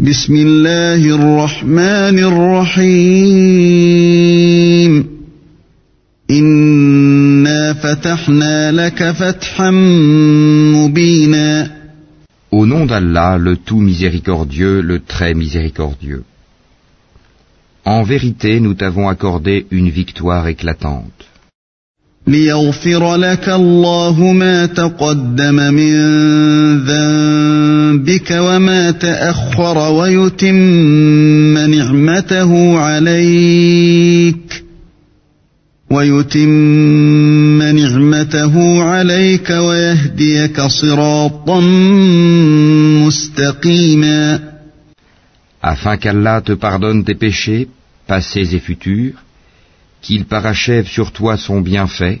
بسم الله الرحمن الرحيم إنا فتحنا لك فتحا مبينا Au nom d'Allah, le tout miséricordieux, le très miséricordieux. En vérité, nous t'avons accordé une victoire éclatante. ليغفر لك الله ما تقدم من ذنبك وما تأخر ويتم نعمته عليك ويتم نعمته عليك ويهديك صراطا مستقيما. Afin qu'Allah te pardonne tes péchés, passés et futurs, qu'il parachève sur toi son bienfait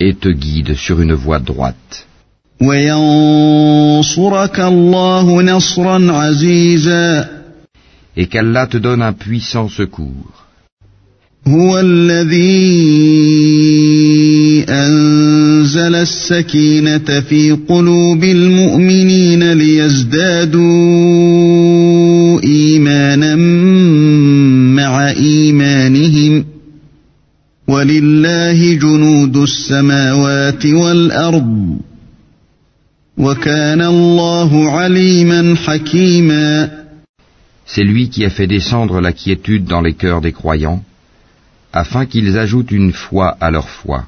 et te guide sur une voie droite. وينصرك الله نصرا عزيزا Et qu'Allah te donne un puissant secours. هو الذي أنزل السكينة في قلوب المؤمنين ليزدادوا السماوات والأرض وكان الله عليما حكيما C'est lui qui a fait descendre la quiétude dans les cœurs des croyants, afin qu'ils ajoutent une foi à leur foi.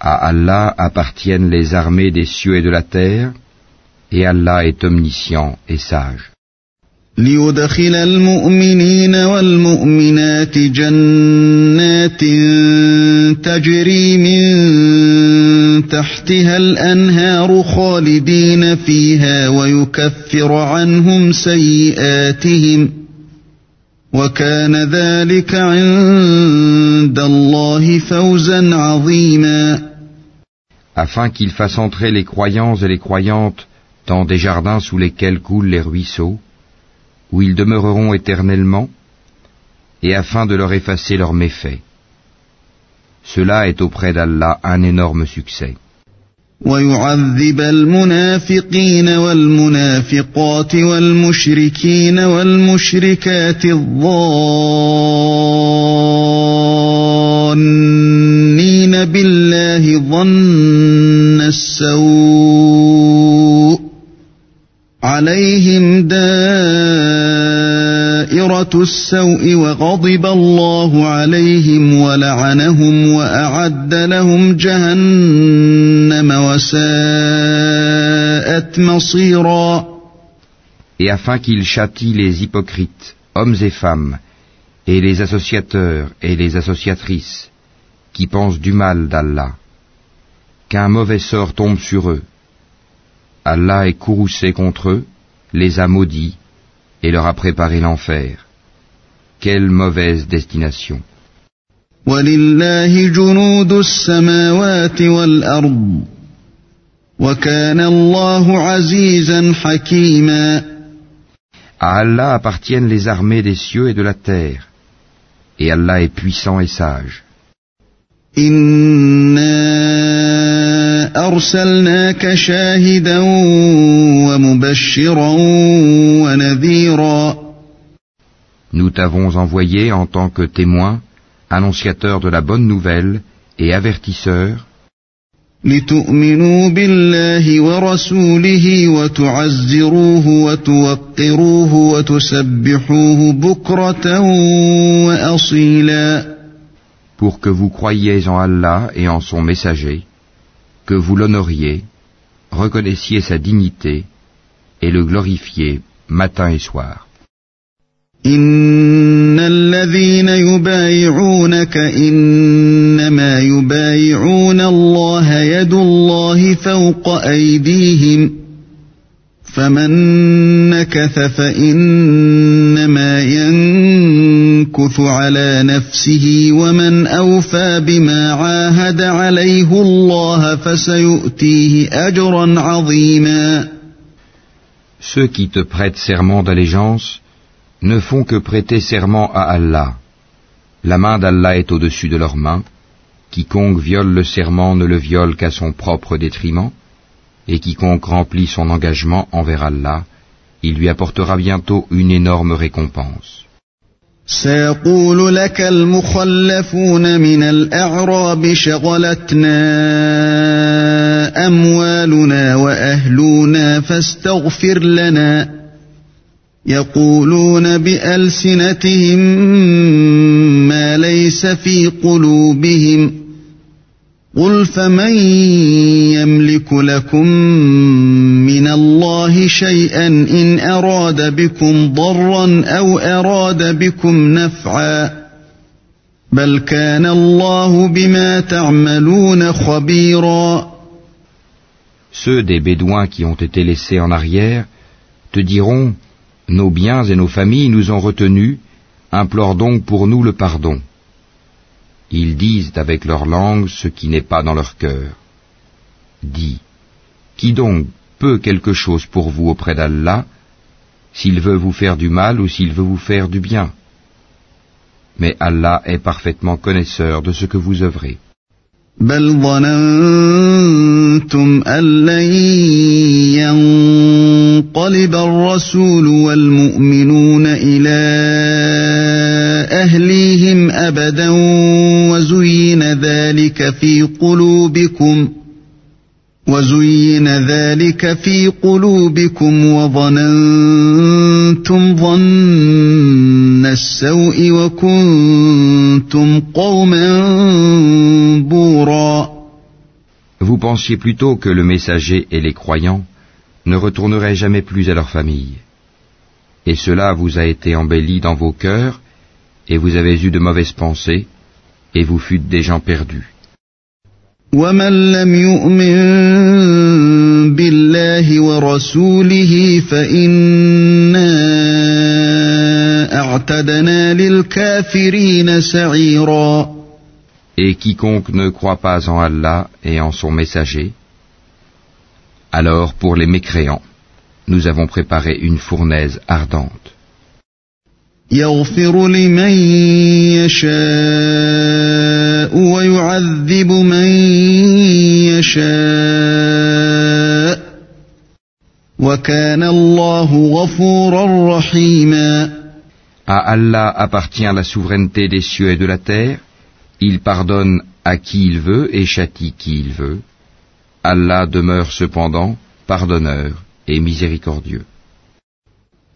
À Allah appartiennent les armées des cieux et de la terre, et Allah est omniscient et sage. ليدخل المؤمنين والمؤمنات جنات تجري من تحتها الأنهار خالدين فيها ويكفر عنهم سيئاتهم وكان ذلك عند الله فوزا عظيما. Afin qu'il fasse entrer les croyants et les croyantes dans des jardins sous lesquels coulent les ruisseaux, où ils demeureront éternellement, et afin de leur effacer leurs méfaits. Cela est auprès d'Allah un énorme succès. ويعذب المنافقين والمنافقات والمشركين والمشركات الظانين بالله ظن السوء عليهم دائرة السوء وغضب الله عليهم ولعنهم وأعد لهم جهنم وساءت مصيرا Et afin qu'il châtie les hypocrites, hommes et femmes, et les associateurs et les associatrices, qui pensent du mal d'Allah, qu'un mauvais sort tombe sur eux. Allah est courroucé contre eux, les a maudits, et leur a préparé l'enfer. Quelle mauvaise destination. À Allah appartiennent les armées des cieux et de la terre, et Allah est puissant et sage. إنا أرسلناك شاهدا ومبشرا ونذيرا. Nous t'avons envoyé en tant que témoin, annonciateur de la bonne nouvelle et avertisseur, لتؤمنوا بالله ورسوله وتعزروه وتوقروه وتسبحوه بكرة وأصيلا. pour que vous croyiez en Allah et en son messager, que vous l'honoriez, reconnaissiez sa dignité et le glorifiez matin et soir. إن الذين يبايعونك إنما يبايعون الله يد الله فوق أيديهم فمن نكث فإنما ينكث على نفسه ومن أوفى بما عاهد عليه الله فسيؤتيه أجرا عظيما Ceux qui te prêtent serment d'allégeance ne font que prêter serment à Allah. La main d'Allah est au-dessus de leurs mains. Quiconque viole le serment ne le viole qu'à son propre détriment, et quiconque remplit son engagement envers Allah il lui apportera bientôt une énorme récompense. سيقول لك المخلفون من الأعراب شغلتنا أموالنا وأهلنا فاستغفر لنا. يقولون بألسنتهم ما ليس في قلوبهم. قل فمن يملك لكم الله شيئا إن أراد بكم ضرا أو أراد بكم نفعا بل كان الله بما تعملون خبيرا Ceux des Bédouins qui ont été laissés en arrière te diront Nos biens et nos familles nous ont retenus, implore donc pour nous le pardon. Ils disent avec leur langue ce qui n'est pas dans leur cœur. Dis, qui donc peut quelque chose pour vous auprès d'Allah, s'il veut vous faire du mal ou s'il veut vous faire du bien Mais Allah est parfaitement connaisseur de ce que vous œuvrez. أهليهم أبدا وزين ذلك في قلوبكم وزين ذلك في قلوبكم وظننتم ظن السوء وكنتم قوما بورا Vous pensiez plutôt que le messager et les croyants ne retourneraient jamais plus à leur famille. Et cela vous a été embelli dans vos cœurs et vous avez eu de mauvaises pensées, et vous fûtes des gens perdus. Et quiconque ne croit pas en Allah et en son messager, alors pour les mécréants, nous avons préparé une fournaise ardente. يغفر لمن يشاء ويعذب من يشاء وكان الله غفورا رحيما À Allah appartient la souveraineté des cieux et de la terre. Il pardonne à qui il veut et châtie qui il veut. Allah demeure cependant pardonneur et miséricordieux.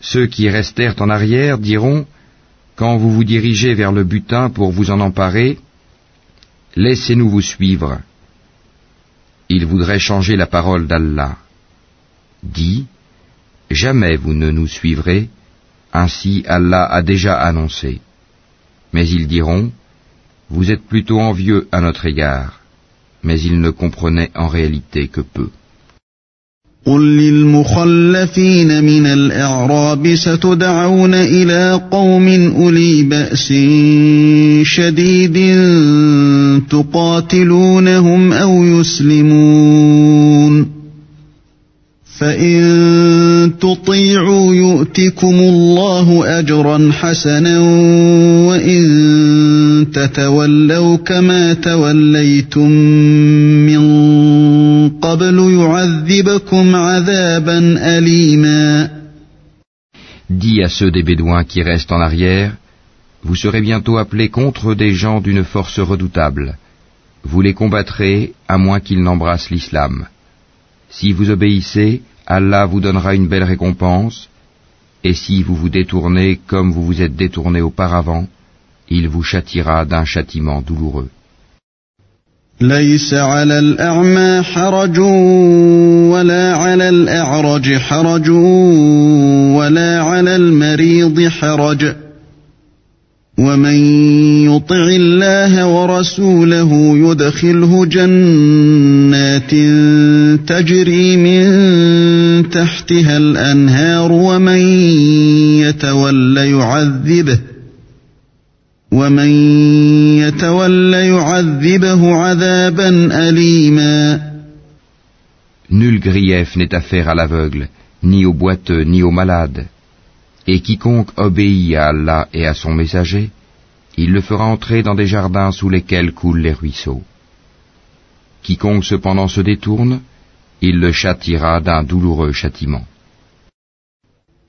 Ceux qui restèrent en arrière diront, quand vous vous dirigez vers le butin pour vous en emparer, laissez-nous vous suivre. Ils voudraient changer la parole d'Allah. Dis, jamais vous ne nous suivrez, ainsi Allah a déjà annoncé. Mais ils diront, vous êtes plutôt envieux à notre égard mais il ne comprenait en réalité que peu. قل للمخلفين من الأعراب ستدعون إلى قوم أولي بأس شديد تقاتلونهم أو يسلمون فإن تطيعوا يؤتكم الله أجرا حسنا وإن تتولوا كما توليتم من قبل يعذبكم عذابا أليما Dis à ceux des Bédouins qui restent en arrière, vous serez bientôt appelés contre des gens d'une force redoutable. Vous les combattrez à moins qu'ils n'embrassent l'islam. Si vous obéissez, Allah vous donnera une belle récompense, et si vous vous détournez comme vous vous êtes détourné auparavant, il vous châtira d'un châtiment douloureux. ليس على الأعمى حرج ولا على الأعرج حرج ولا على المريض حرج ومن يطع الله ورسوله يدخله جنات تجري من تحتها الأنهار ومن يتول يعذبه ومن يتول يعذبه عذابا اليما Nul grief n'est à faire à l'aveugle, ni au boiteux, ni au malade. Et quiconque obéit à Allah et à son messager, il le fera entrer dans des jardins sous lesquels coulent les ruisseaux. Quiconque cependant se détourne, il le châtira d'un douloureux châtiment.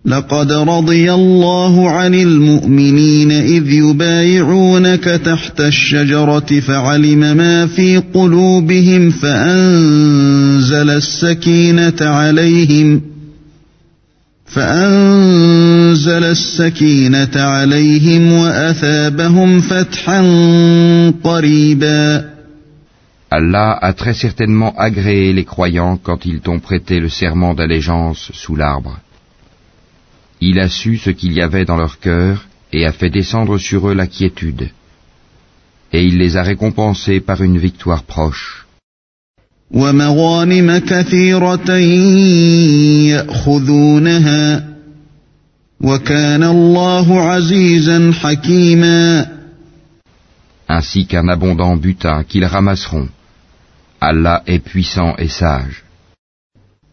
لقد رضي الله عن المؤمنين إذ يبايعونك تحت الشجرة فعلم ما في قلوبهم فأنزل السكينة عليهم ۖ فأنزل السكينة عليهم وأثابهم فتحا قريبا Allah a très certainement agréé les croyants quand ils t'ont prêté le serment d'allégeance sous l'arbre. Il a su ce qu'il y avait dans leur cœur et a fait descendre sur eux la quiétude. Et il les a récompensés par une victoire proche. Ainsi qu'un abondant butin qu'ils ramasseront. Allah est puissant et sage.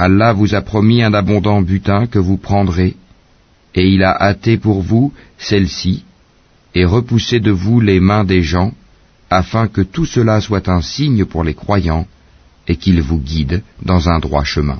Allah vous a promis un abondant butin que vous prendrez, et il a hâté pour vous celle-ci, et repoussé de vous les mains des gens, afin que tout cela soit un signe pour les croyants, et qu'il vous guide dans un droit chemin.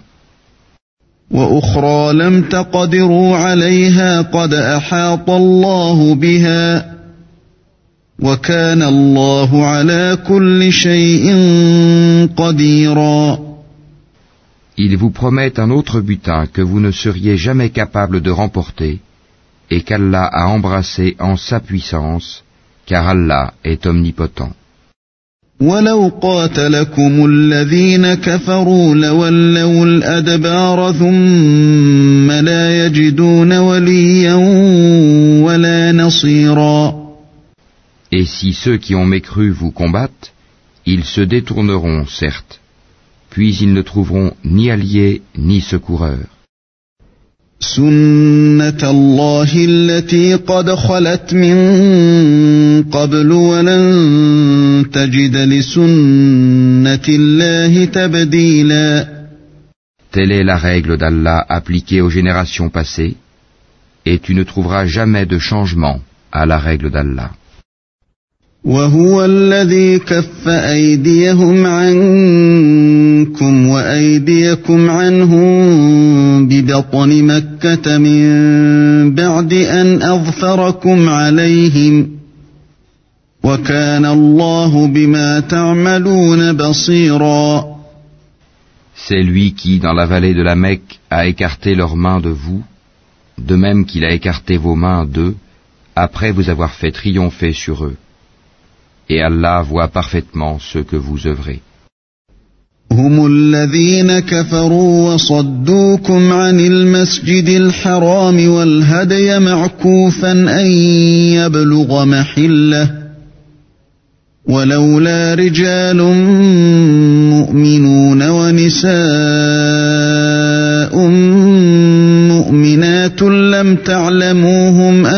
Il vous promet un autre butin que vous ne seriez jamais capable de remporter et qu'Allah a embrassé en sa puissance, car Allah est omnipotent. Et si ceux qui ont mécru vous combattent, ils se détourneront, certes, puis ils ne trouveront ni alliés ni secoureurs. Telle est la règle d'Allah appliquée aux générations passées, et tu ne trouveras jamais de changement à la règle d'Allah. وهو الذي كف أيديهم عنكم وأيديكم عنهم ببطن مكة من بعد أن أظفركم عليهم وكان الله بما تعملون بصيرا C'est lui qui, dans la vallée de la Mecque, a écarté leurs mains de vous, de même qu'il a écarté vos mains d'eux, après vous avoir fait triompher sur eux. Et Allah voit parfaitement ce que vous œuvrez. هم الذين كفروا وصدوكم عن المسجد الحرام والهدي معكوفا أن يبلغ محلة ولولا رجال مؤمنون ونساء مؤمنات لم تعلموهم أن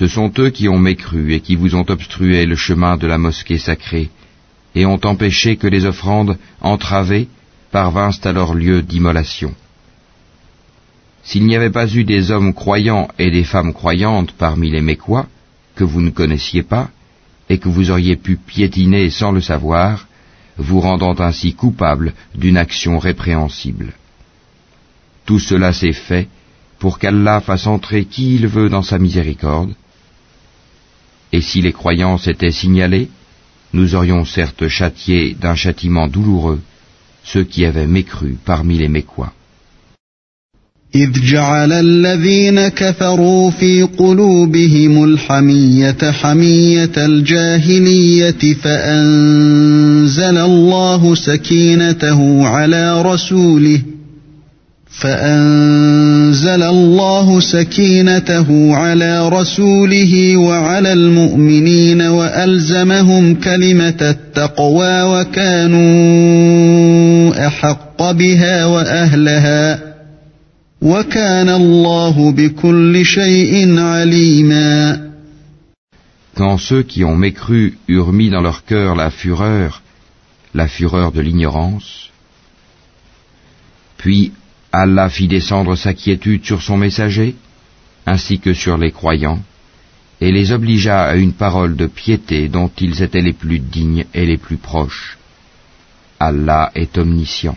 Ce sont eux qui ont mécru et qui vous ont obstrué le chemin de la mosquée sacrée et ont empêché que les offrandes entravées parvinssent à leur lieu d'immolation. S'il n'y avait pas eu des hommes croyants et des femmes croyantes parmi les Mécois, que vous ne connaissiez pas, et que vous auriez pu piétiner sans le savoir, vous rendant ainsi coupable d'une action répréhensible. Tout cela s'est fait pour qu'Allah fasse entrer qui il veut dans sa miséricorde, et si les croyants s'étaient signalés, nous aurions certes châtié d'un châtiment douloureux ceux qui avaient mécru parmi les Mécois. إذ جعل الذين كفروا في قلوبهم الحمية حمية الجاهلية فأنزل الله سكينته على رسوله فأنزل الله سكينته على رسوله وعلى المؤمنين وألزمهم كلمة التقوى وكانوا أحق بها وأهلها وكان الله بكل شيء عليما. Quand ceux qui ont mécru eurent mis dans leur cœur la fureur, la fureur de l'ignorance, puis Allah fit descendre sa quiétude sur son messager, ainsi que sur les croyants, et les obligea à une parole de piété dont ils étaient les plus dignes et les plus proches. Allah est omniscient.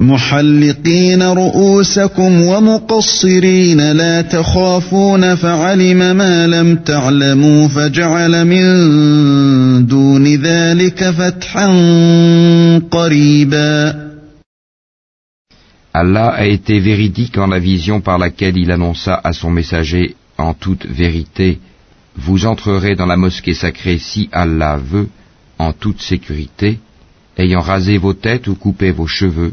محلقين رؤوسكم ومقصرين لا تخافون فعلم ما لم تعلموا فجعل من دون ذلك فتحا قريبا Allah a été véridique en la vision par laquelle il annonça à son messager en toute vérité Vous entrerez dans la mosquée sacrée si Allah veut, en toute sécurité, ayant rasé vos têtes ou coupé vos cheveux,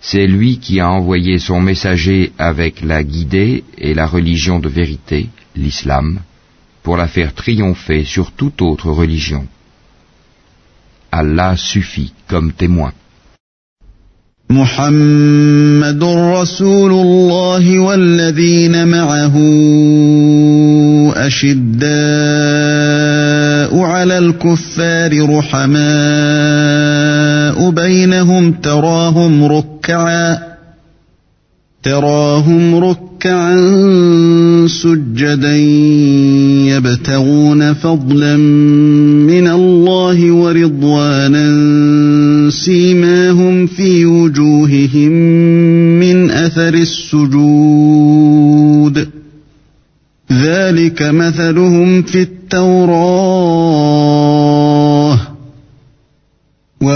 C'est lui qui a envoyé son messager avec la guidée et la religion de vérité, l'islam, pour la faire triompher sur toute autre religion. Allah suffit comme témoin. محمد رسول الله والذين معه أشداء على الكفار بينهم تراهم ركعا تراهم ركعا سجدا يبتغون فضلا من الله ورضوانا سيماهم في وجوههم من اثر السجود. ذلك مثلهم في التوراه.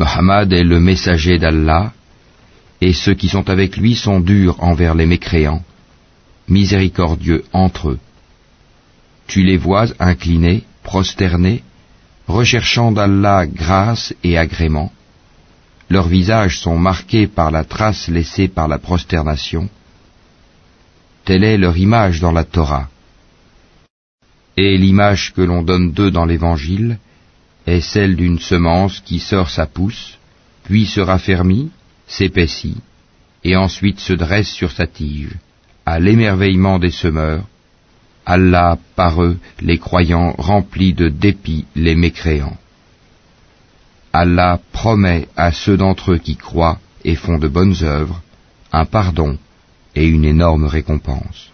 Mohammed est le messager d'Allah, et ceux qui sont avec lui sont durs envers les mécréants, miséricordieux entre eux. Tu les vois inclinés, prosternés, recherchant d'Allah grâce et agrément. Leurs visages sont marqués par la trace laissée par la prosternation. Telle est leur image dans la Torah. Et l'image que l'on donne d'eux dans l'Évangile, est celle d'une semence qui sort sa pousse, puis se raffermit, s'épaissit, et ensuite se dresse sur sa tige. à l'émerveillement des semeurs, Allah par eux, les croyants, remplit de dépit les mécréants. Allah promet à ceux d'entre eux qui croient et font de bonnes œuvres un pardon et une énorme récompense.